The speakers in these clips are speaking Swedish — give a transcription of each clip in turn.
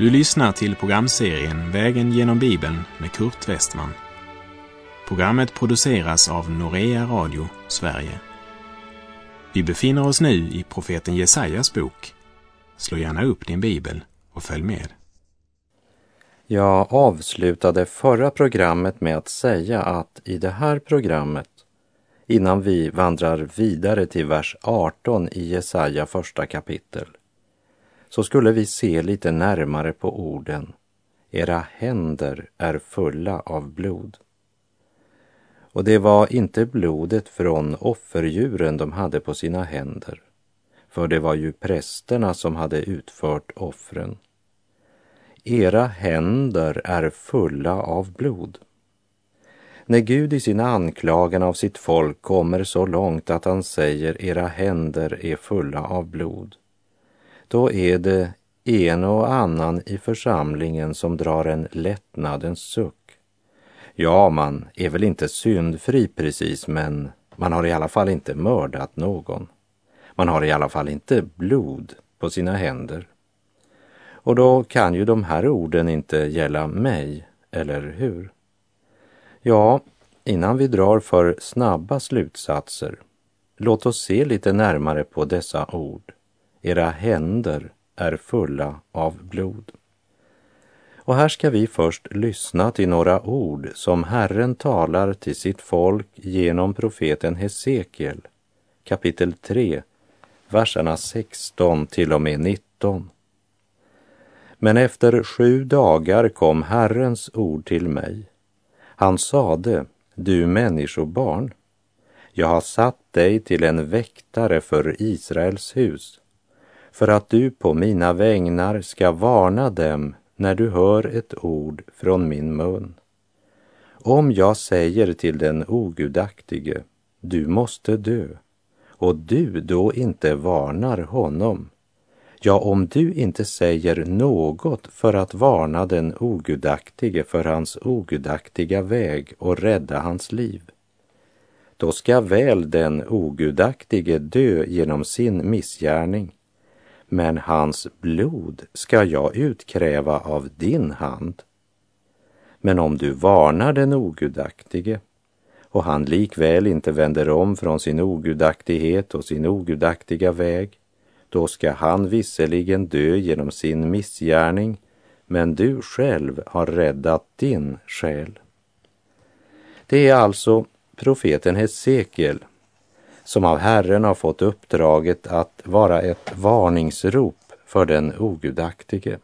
Du lyssnar till programserien Vägen genom Bibeln med Kurt Westman. Programmet produceras av Norea Radio Sverige. Vi befinner oss nu i profeten Jesajas bok. Slå gärna upp din bibel och följ med. Jag avslutade förra programmet med att säga att i det här programmet, innan vi vandrar vidare till vers 18 i Jesaja första kapitel, så skulle vi se lite närmare på orden Era händer är fulla av blod. Och det var inte blodet från offerdjuren de hade på sina händer, för det var ju prästerna som hade utfört offren. Era händer är fulla av blod. När Gud i sina anklagan av sitt folk kommer så långt att han säger era händer är fulla av blod, då är det en och annan i församlingen som drar en lättnadens suck. Ja, man är väl inte syndfri precis, men man har i alla fall inte mördat någon. Man har i alla fall inte blod på sina händer. Och då kan ju de här orden inte gälla mig, eller hur? Ja, innan vi drar för snabba slutsatser, låt oss se lite närmare på dessa ord. Era händer är fulla av blod. Och här ska vi först lyssna till några ord som Herren talar till sitt folk genom profeten Hesekiel, kapitel 3, verserna 16 till och med 19. Men efter sju dagar kom Herrens ord till mig. Han sade, du människobarn, jag har satt dig till en väktare för Israels hus, för att du på mina vägnar ska varna dem när du hör ett ord från min mun. Om jag säger till den ogudaktige, du måste dö, och du då inte varnar honom, ja, om du inte säger något för att varna den ogudaktige för hans ogudaktiga väg och rädda hans liv, då ska väl den ogudaktige dö genom sin missgärning men hans blod ska jag utkräva av din hand. Men om du varnar den ogudaktige och han likväl inte vänder om från sin ogudaktighet och sin ogudaktiga väg, då ska han visserligen dö genom sin missgärning, men du själv har räddat din själ. Det är alltså profeten Hesekiel som av Herren har fått uppdraget att vara ett varningsrop för den ogudaktige.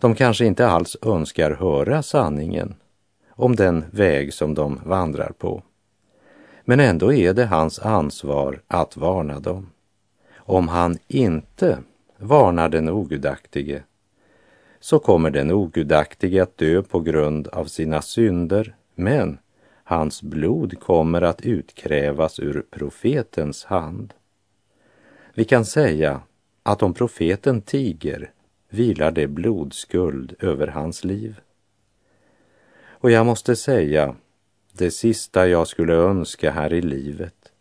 De kanske inte alls önskar höra sanningen om den väg som de vandrar på. Men ändå är det hans ansvar att varna dem. Om han inte varnar den ogudaktige så kommer den ogudaktige att dö på grund av sina synder, men Hans blod kommer att utkrävas ur profetens hand. Vi kan säga att om profeten tiger vilar det blodskuld över hans liv. Och jag måste säga, det sista jag skulle önska här i livet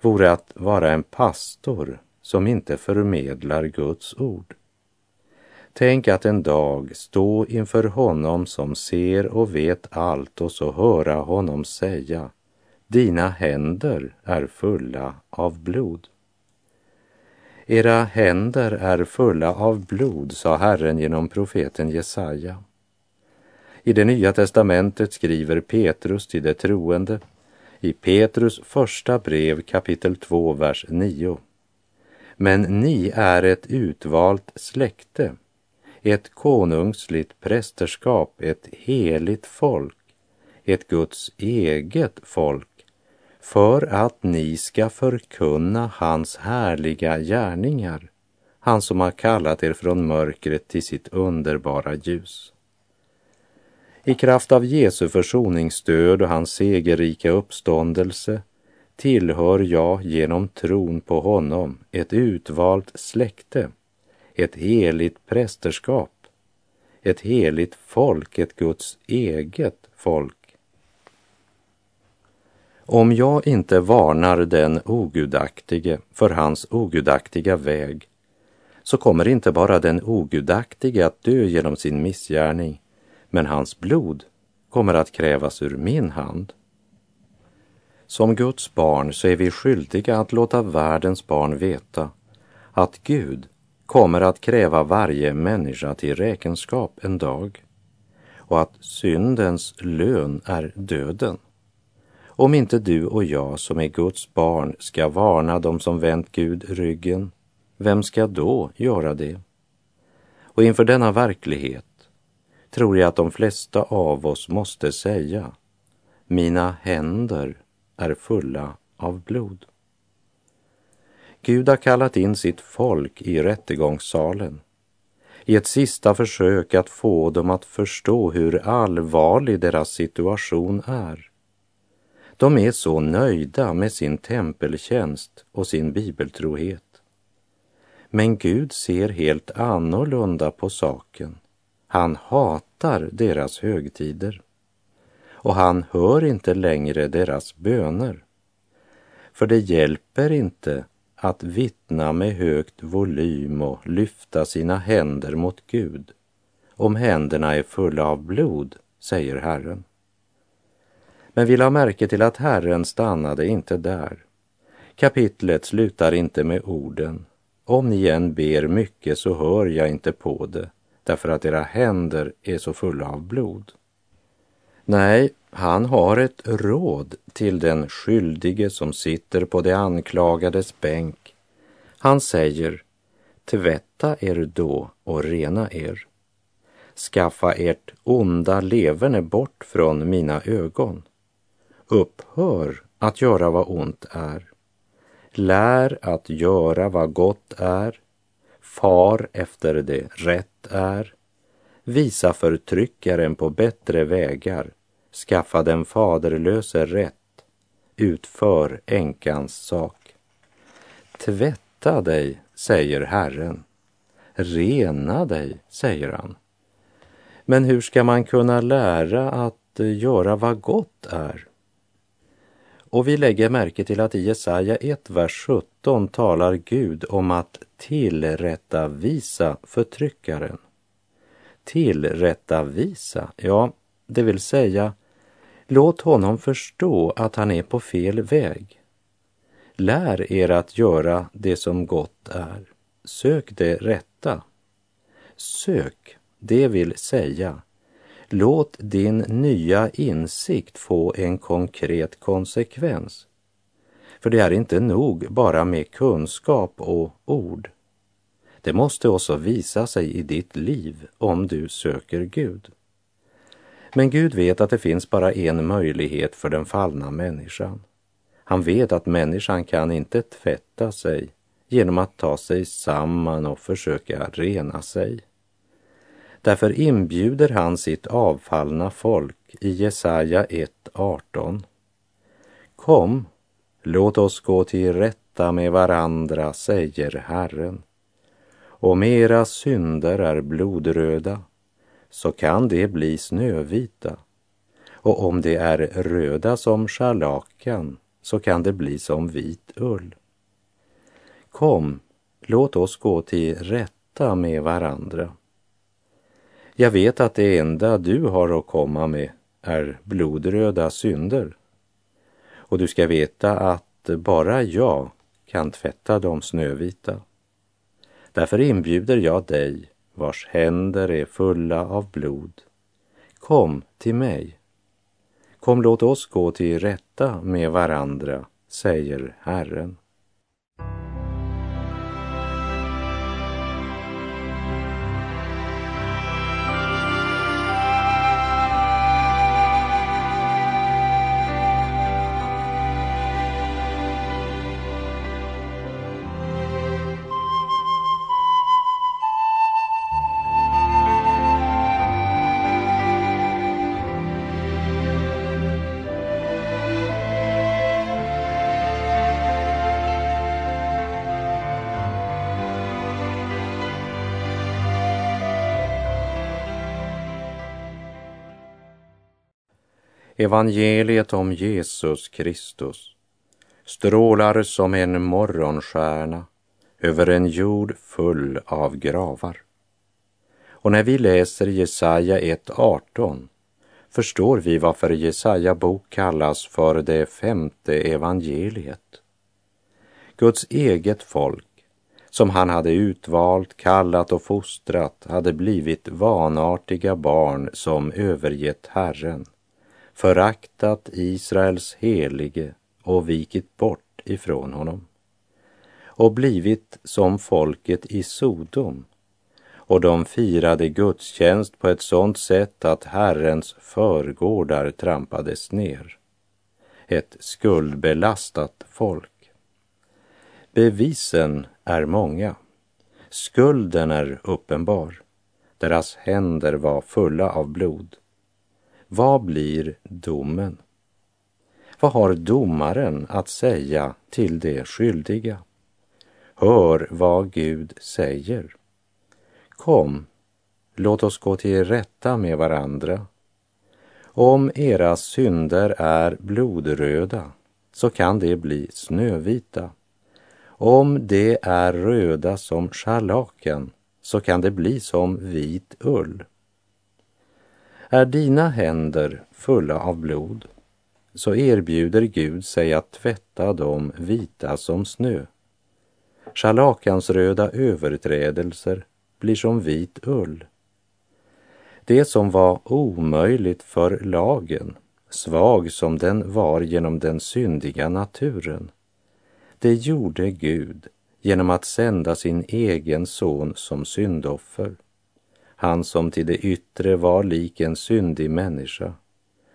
vore att vara en pastor som inte förmedlar Guds ord. Tänk att en dag stå inför honom som ser och vet allt och så höra honom säga Dina händer är fulla av blod. Era händer är fulla av blod, sa Herren genom profeten Jesaja. I det nya testamentet skriver Petrus till de troende i Petrus första brev kapitel 2, vers 9. Men ni är ett utvalt släkte ett konungsligt prästerskap, ett heligt folk, ett Guds eget folk, för att ni ska förkunna hans härliga gärningar, han som har kallat er från mörkret till sitt underbara ljus. I kraft av Jesu försoningsstöd och hans segerrika uppståndelse tillhör jag genom tron på honom ett utvalt släkte ett heligt prästerskap, ett heligt folk, ett Guds eget folk. Om jag inte varnar den ogudaktige för hans ogudaktiga väg, så kommer inte bara den ogudaktige att dö genom sin missgärning, men hans blod kommer att krävas ur min hand. Som Guds barn så är vi skyldiga att låta världens barn veta att Gud kommer att kräva varje människa till räkenskap en dag och att syndens lön är döden. Om inte du och jag som är Guds barn ska varna dem som vänt Gud ryggen, vem ska då göra det? Och inför denna verklighet tror jag att de flesta av oss måste säga, mina händer är fulla av blod. Gud har kallat in sitt folk i rättegångssalen i ett sista försök att få dem att förstå hur allvarlig deras situation är. De är så nöjda med sin tempeltjänst och sin bibeltrohet. Men Gud ser helt annorlunda på saken. Han hatar deras högtider och han hör inte längre deras böner. För det hjälper inte att vittna med högt volym och lyfta sina händer mot Gud om händerna är fulla av blod, säger Herren. Men vi la märke till att Herren stannade inte där. Kapitlet slutar inte med orden om ni än ber mycket så hör jag inte på det därför att era händer är så fulla av blod. Nej, han har ett råd till den skyldige som sitter på det anklagades bänk. Han säger, tvätta er då och rena er. Skaffa ert onda leverne bort från mina ögon. Upphör att göra vad ont är. Lär att göra vad gott är. Far efter det rätt är. Visa förtryckaren på bättre vägar skaffa den faderlöse rätt, utför änkans sak. Tvätta dig, säger Herren. Rena dig, säger han. Men hur ska man kunna lära att göra vad gott är? Och vi lägger märke till att i Jesaja 1, vers 17 talar Gud om att tillrättavisa förtryckaren. Tillrättavisa, ja, det vill säga Låt honom förstå att han är på fel väg. Lär er att göra det som gott är. Sök det rätta. Sök, det vill säga, låt din nya insikt få en konkret konsekvens. För det är inte nog bara med kunskap och ord. Det måste också visa sig i ditt liv om du söker Gud. Men Gud vet att det finns bara en möjlighet för den fallna människan. Han vet att människan kan inte tvätta sig genom att ta sig samman och försöka rena sig. Därför inbjuder han sitt avfallna folk i Jesaja 1.18. Kom, låt oss gå till rätta med varandra, säger Herren. Om era synder är blodröda så kan det bli snövita. Och om det är röda som scharlakan så kan det bli som vit ull. Kom, låt oss gå till rätta med varandra. Jag vet att det enda du har att komma med är blodröda synder. Och du ska veta att bara jag kan tvätta de snövita. Därför inbjuder jag dig vars händer är fulla av blod. Kom till mig. Kom, låt oss gå till rätta med varandra, säger Herren. Evangeliet om Jesus Kristus strålar som en morgonstjärna över en jord full av gravar. Och när vi läser Jesaja 1.18 förstår vi varför Jesaja bok kallas för det femte evangeliet. Guds eget folk, som han hade utvalt, kallat och fostrat, hade blivit vanartiga barn som övergett Herren, föraktat Israels helige och vikit bort ifrån honom och blivit som folket i Sodom och de firade gudstjänst på ett sådant sätt att Herrens förgårdar trampades ner. Ett skuldbelastat folk. Bevisen är många. Skulden är uppenbar. Deras händer var fulla av blod. Vad blir domen? Vad har domaren att säga till de skyldiga? Hör vad Gud säger. Kom, låt oss gå till rätta med varandra. Om era synder är blodröda så kan de bli snövita. Om de är röda som scharlaken så kan det bli som vit ull. Är dina händer fulla av blod så erbjuder Gud sig att tvätta dem vita som snö. Scharlakansröda överträdelser blir som vit ull. Det som var omöjligt för lagen, svag som den var genom den syndiga naturen, det gjorde Gud genom att sända sin egen son som syndoffer. Han som till det yttre var lik en syndig människa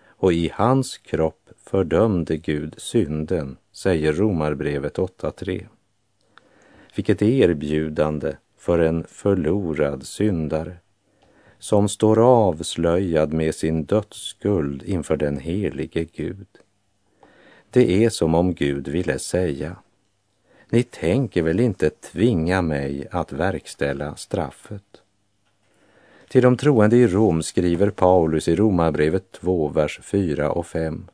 och i hans kropp fördömde Gud synden, säger Romarbrevet 8.3. Vilket erbjudande för en förlorad syndare som står avslöjad med sin dödsskuld inför den helige Gud. Det är som om Gud ville säga, ni tänker väl inte tvinga mig att verkställa straffet? Till de troende i Rom skriver Paulus i Romarbrevet 2, vers 4 och 5.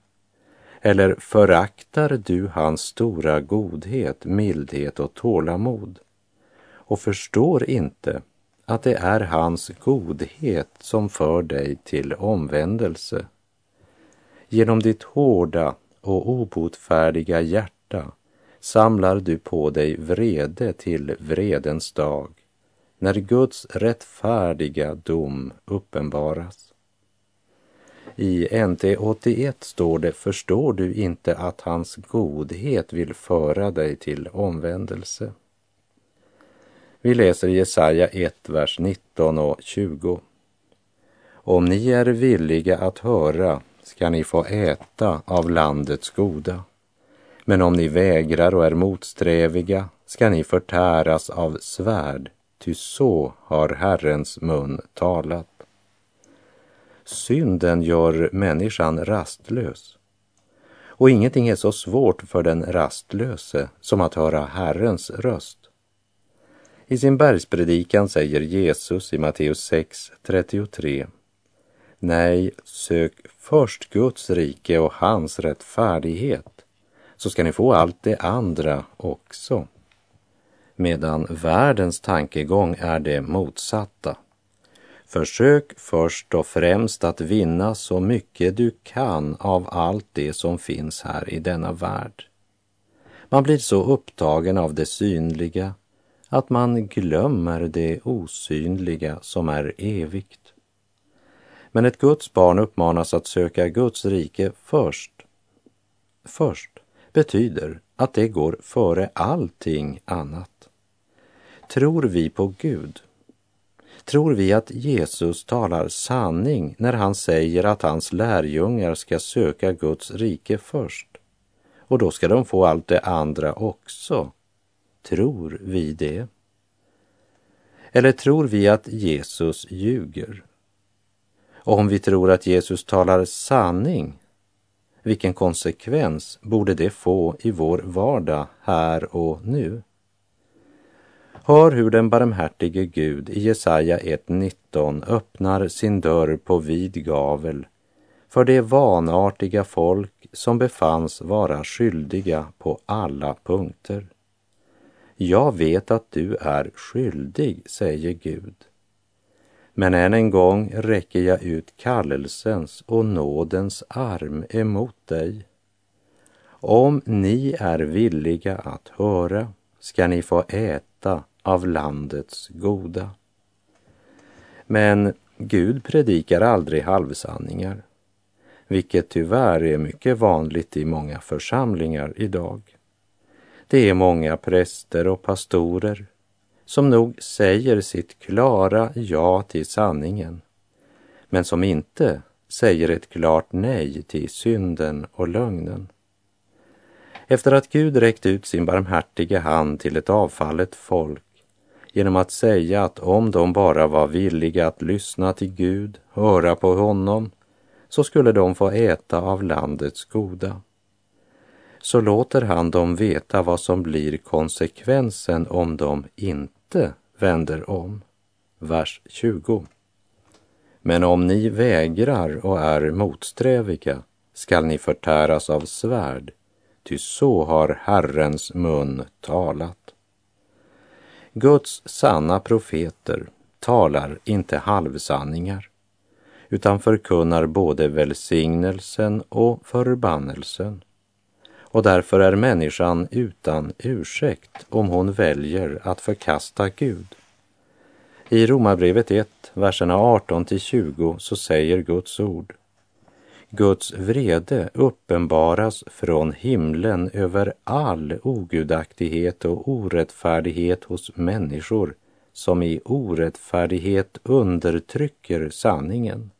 Eller föraktar du hans stora godhet, mildhet och tålamod och förstår inte att det är hans godhet som för dig till omvändelse. Genom ditt hårda och obotfärdiga hjärta samlar du på dig vrede till vredens dag, när Guds rättfärdiga dom uppenbaras. I NT 81 står det, förstår du inte att hans godhet vill föra dig till omvändelse? Vi läser Jesaja 1, vers 19 och 20. Om ni är villiga att höra ska ni få äta av landets goda. Men om ni vägrar och är motsträviga ska ni förtäras av svärd, ty så har Herrens mun talat. Synden gör människan rastlös. Och ingenting är så svårt för den rastlöse som att höra Herrens röst. I sin bergspredikan säger Jesus i Matteus 6.33 Nej, sök först Guds rike och hans rättfärdighet så ska ni få allt det andra också. Medan världens tankegång är det motsatta. Försök först och främst att vinna så mycket du kan av allt det som finns här i denna värld. Man blir så upptagen av det synliga att man glömmer det osynliga som är evigt. Men ett Guds barn uppmanas att söka Guds rike först. Först betyder att det går före allting annat. Tror vi på Gud? Tror vi att Jesus talar sanning när han säger att hans lärjungar ska söka Guds rike först? Och då ska de få allt det andra också Tror vi det? Eller tror vi att Jesus ljuger? Och om vi tror att Jesus talar sanning, vilken konsekvens borde det få i vår vardag här och nu? Hör hur den barmhärtige Gud i Jesaja 1.19 öppnar sin dörr på vid gavel för det vanartiga folk som befanns vara skyldiga på alla punkter. Jag vet att du är skyldig, säger Gud. Men än en gång räcker jag ut kallelsens och nådens arm emot dig. Om ni är villiga att höra ska ni få äta av landets goda. Men Gud predikar aldrig halvsanningar, vilket tyvärr är mycket vanligt i många församlingar idag. Det är många präster och pastorer som nog säger sitt klara ja till sanningen, men som inte säger ett klart nej till synden och lögnen. Efter att Gud räckt ut sin barmhärtiga hand till ett avfallet folk genom att säga att om de bara var villiga att lyssna till Gud, höra på honom, så skulle de få äta av landets goda. Så låter han dem veta vad som blir konsekvensen om de inte vänder om. Vers 20. Men om ni vägrar och är motsträviga skall ni förtäras av svärd, ty så har Herrens mun talat. Guds sanna profeter talar inte halvsanningar utan förkunnar både välsignelsen och förbannelsen. Och därför är människan utan ursäkt om hon väljer att förkasta Gud. I Romarbrevet 1, verserna 18 till 20 så säger Guds ord Guds vrede uppenbaras från himlen över all ogudaktighet och orättfärdighet hos människor som i orättfärdighet undertrycker sanningen.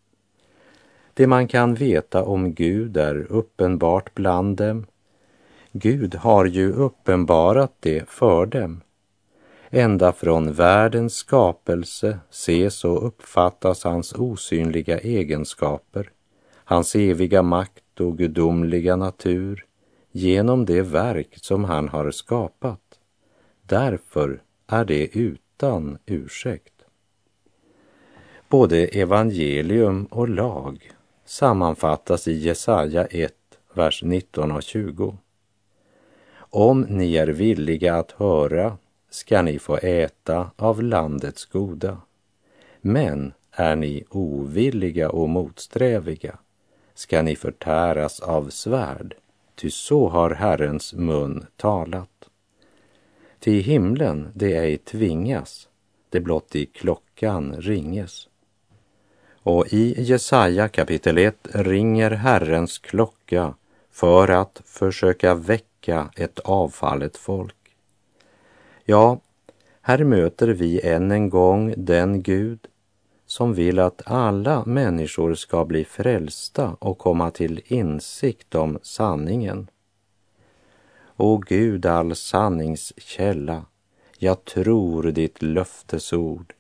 Det man kan veta om Gud är uppenbart bland dem. Gud har ju uppenbarat det för dem. Ända från världens skapelse ses och uppfattas hans osynliga egenskaper hans eviga makt och gudomliga natur genom det verk som han har skapat. Därför är det utan ursäkt. Både evangelium och lag sammanfattas i Jesaja 1, vers 19 och 20. Om ni är villiga att höra ska ni få äta av landets goda. Men är ni ovilliga och motsträviga ska ni förtäras av svärd, ty så har Herrens mun talat. Till himlen det ej tvingas, det blott i klockan ringes. Och i Jesaja kapitel 1 ringer Herrens klocka för att försöka väcka ett avfallet folk. Ja, här möter vi än en gång den Gud som vill att alla människor ska bli frälsta och komma till insikt om sanningen. O Gud, all sanningskälla, jag tror ditt löftesord.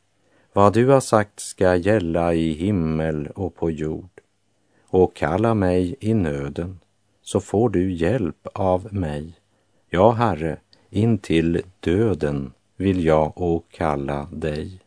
Vad du har sagt ska gälla i himmel och på jord. Och kalla mig i nöden, så får du hjälp av mig. Ja, Herre, in till döden vill jag åkalla dig.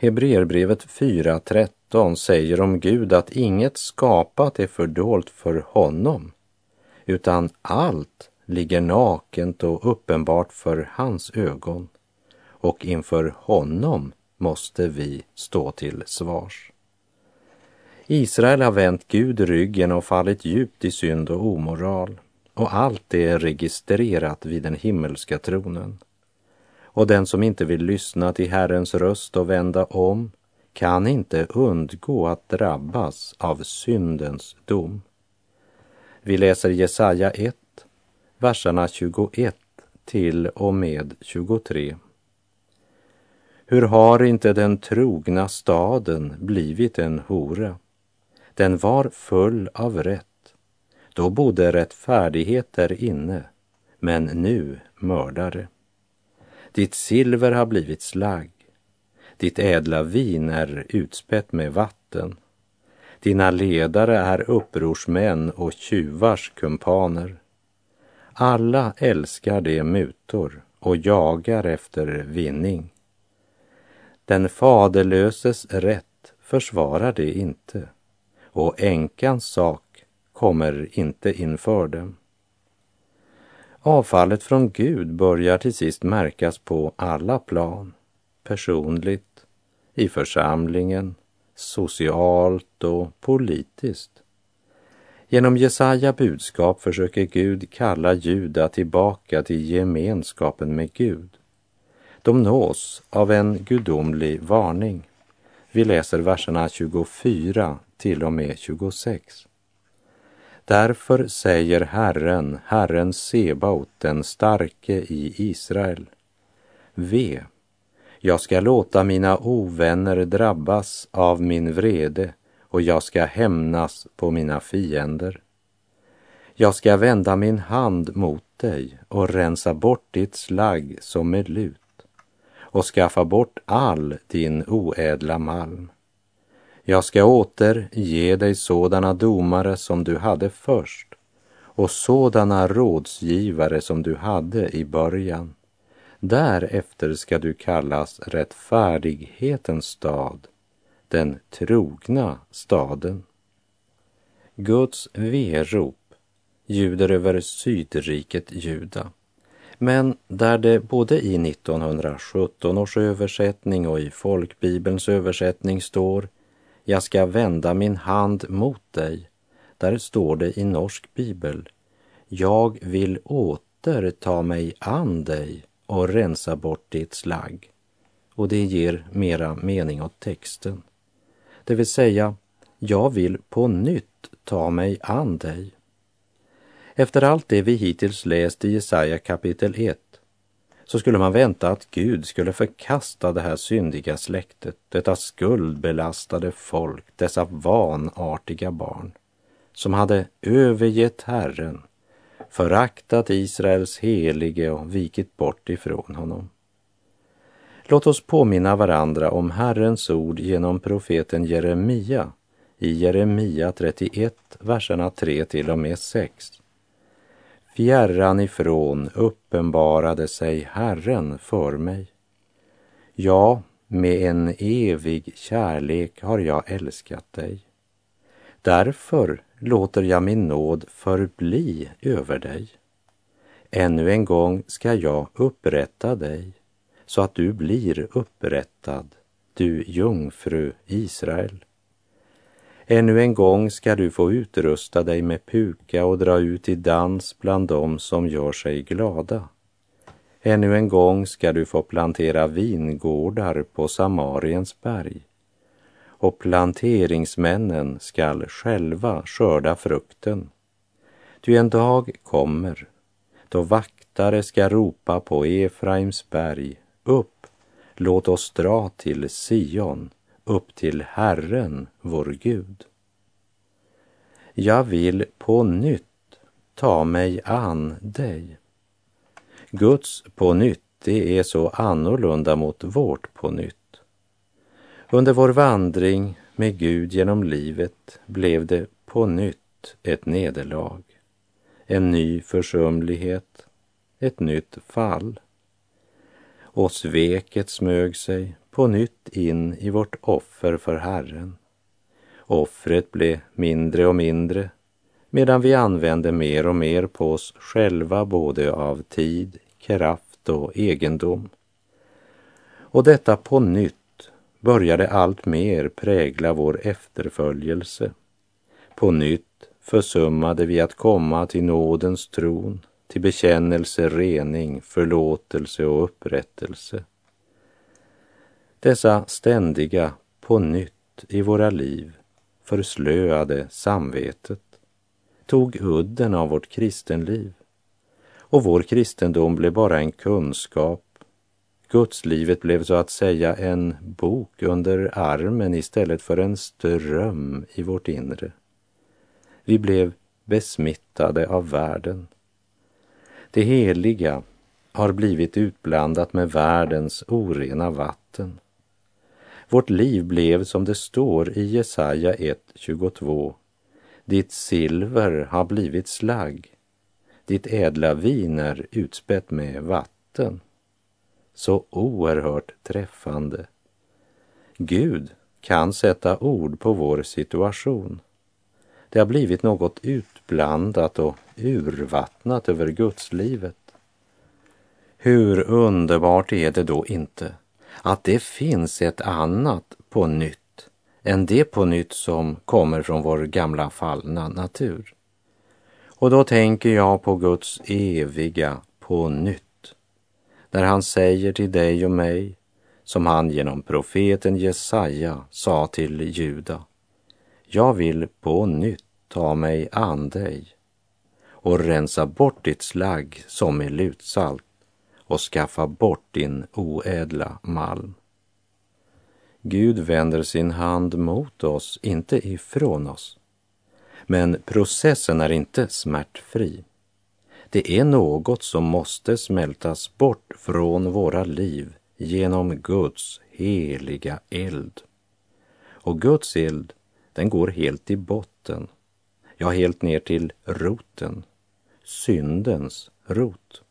Hebreerbrevet 4.13 säger om Gud att inget skapat är fördolt för honom, utan allt ligger nakent och uppenbart för hans ögon och inför honom måste vi stå till svars. Israel har vänt Gud ryggen och fallit djupt i synd och omoral och allt är registrerat vid den himmelska tronen och den som inte vill lyssna till Herrens röst och vända om kan inte undgå att drabbas av syndens dom. Vi läser Jesaja 1, verserna 21 till och med 23. Hur har inte den trogna staden blivit en hora? Den var full av rätt. Då bodde rättfärdigheter inne, men nu mördare. Ditt silver har blivit slagg. Ditt ädla vin är utspätt med vatten. Dina ledare är upprorsmän och tjuvars kumpaner. Alla älskar de mutor och jagar efter vinning. Den faderlöses rätt försvarar de inte och änkans sak kommer inte inför dem. Avfallet från Gud börjar till sist märkas på alla plan. Personligt, i församlingen, socialt och politiskt. Genom Jesaja budskap försöker Gud kalla Juda tillbaka till gemenskapen med Gud. De nås av en gudomlig varning. Vi läser verserna 24 till och med 26. Därför säger Herren, Herren Sebaot, den starke i Israel. Ve, jag ska låta mina ovänner drabbas av min vrede och jag ska hämnas på mina fiender. Jag ska vända min hand mot dig och rensa bort ditt slagg som med lut och skaffa bort all din oädla malm. Jag ska åter ge dig sådana domare som du hade först och sådana rådsgivare som du hade i början. Därefter ska du kallas rättfärdighetens stad, den trogna staden. Guds verop ljuder över sydriket Juda. Men där det både i 1917 års översättning och i folkbibelns översättning står jag ska vända min hand mot dig. Där står det i norsk bibel. Jag vill åter ta mig an dig och rensa bort ditt slagg. Och det ger mera mening åt texten. Det vill säga, jag vill på nytt ta mig an dig. Efter allt det vi hittills läst i Jesaja kapitel 1 så skulle man vänta att Gud skulle förkasta det här syndiga släktet, detta skuldbelastade folk, dessa vanartiga barn som hade övergett Herren, föraktat Israels helige och vikit bort ifrån honom. Låt oss påminna varandra om Herrens ord genom profeten Jeremia i Jeremia 31, verserna 3 till och med 6. Fjärran ifrån uppenbarade sig Herren för mig. Ja, med en evig kärlek har jag älskat dig. Därför låter jag min nåd förbli över dig. Ännu en gång ska jag upprätta dig så att du blir upprättad, du jungfru Israel. Ännu en gång ska du få utrusta dig med puka och dra ut i dans bland dem som gör sig glada. Ännu en gång ska du få plantera vingårdar på Samariens berg och planteringsmännen skall själva skörda frukten. Ty en dag kommer då vaktare ska ropa på Efraims berg, upp, låt oss dra till Sion upp till Herren, vår Gud. Jag vill på nytt ta mig an dig. Guds på nytt, det är så annorlunda mot vårt på nytt. Under vår vandring med Gud genom livet blev det på nytt ett nederlag, en ny försumlighet, ett nytt fall. Och sveket smög sig på nytt in i vårt offer för Herren. Offret blev mindre och mindre medan vi använde mer och mer på oss själva både av tid, kraft och egendom. Och detta på nytt började allt mer prägla vår efterföljelse. På nytt försummade vi att komma till nådens tron, till bekännelse, rening, förlåtelse och upprättelse. Dessa ständiga på nytt i våra liv förslöade samvetet tog udden av vårt kristenliv och vår kristendom blev bara en kunskap. Gudslivet blev så att säga en bok under armen istället för en ström i vårt inre. Vi blev besmittade av världen. Det heliga har blivit utblandat med världens orena vatten vårt liv blev som det står i Jesaja 1.22. Ditt silver har blivit slagg, ditt ädla vin är utspätt med vatten. Så oerhört träffande. Gud kan sätta ord på vår situation. Det har blivit något utblandat och urvattnat över gudslivet. Hur underbart är det då inte att det finns ett annat på nytt än det på nytt som kommer från vår gamla fallna natur. Och då tänker jag på Guds eviga på nytt, där han säger till dig och mig, som han genom profeten Jesaja sa till Juda. Jag vill på nytt ta mig an dig och rensa bort ditt slagg som är lutsalt och skaffa bort din oädla malm. Gud vänder sin hand mot oss, inte ifrån oss. Men processen är inte smärtfri. Det är något som måste smältas bort från våra liv genom Guds heliga eld. Och Guds eld, den går helt i botten, ja, helt ner till roten, syndens rot.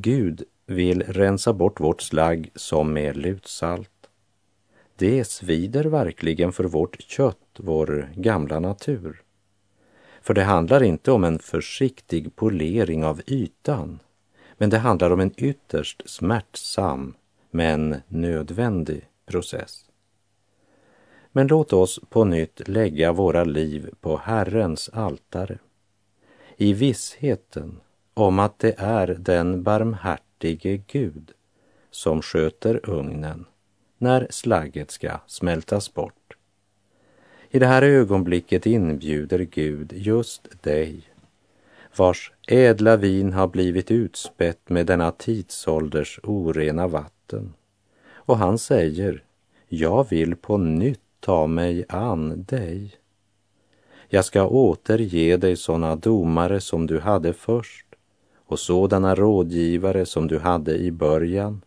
Gud vill rensa bort vårt slagg som med lutsalt. Det svider verkligen för vårt kött, vår gamla natur. För det handlar inte om en försiktig polering av ytan, men det handlar om en ytterst smärtsam men nödvändig process. Men låt oss på nytt lägga våra liv på Herrens altare i vissheten om att det är den barmhärtige Gud som sköter ugnen när slagget ska smältas bort. I det här ögonblicket inbjuder Gud just dig, vars ädla vin har blivit utspätt med denna tidsålders orena vatten. Och han säger, jag vill på nytt ta mig an dig. Jag ska återge dig sådana domare som du hade först och sådana rådgivare som du hade i början.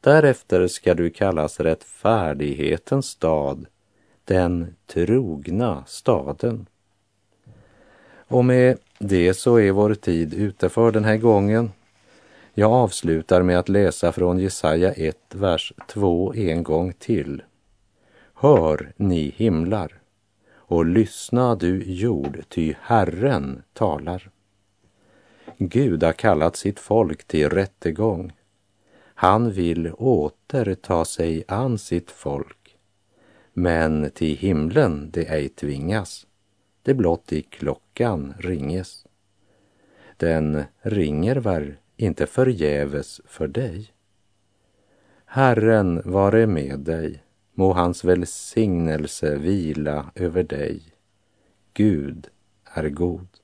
Därefter ska du kallas rättfärdighetens stad, den trogna staden. Och med det så är vår tid ute för den här gången. Jag avslutar med att läsa från Jesaja 1, vers 2 en gång till. Hör, ni himlar, och lyssna du jord, ty Herren talar. Gud har kallat sitt folk till rättegång. Han vill återta sig an sitt folk. Men till himlen det ej tvingas, det blott i klockan ringes. Den ringer väl inte förgäves för dig. Herren vare med dig, må hans välsignelse vila över dig. Gud är god.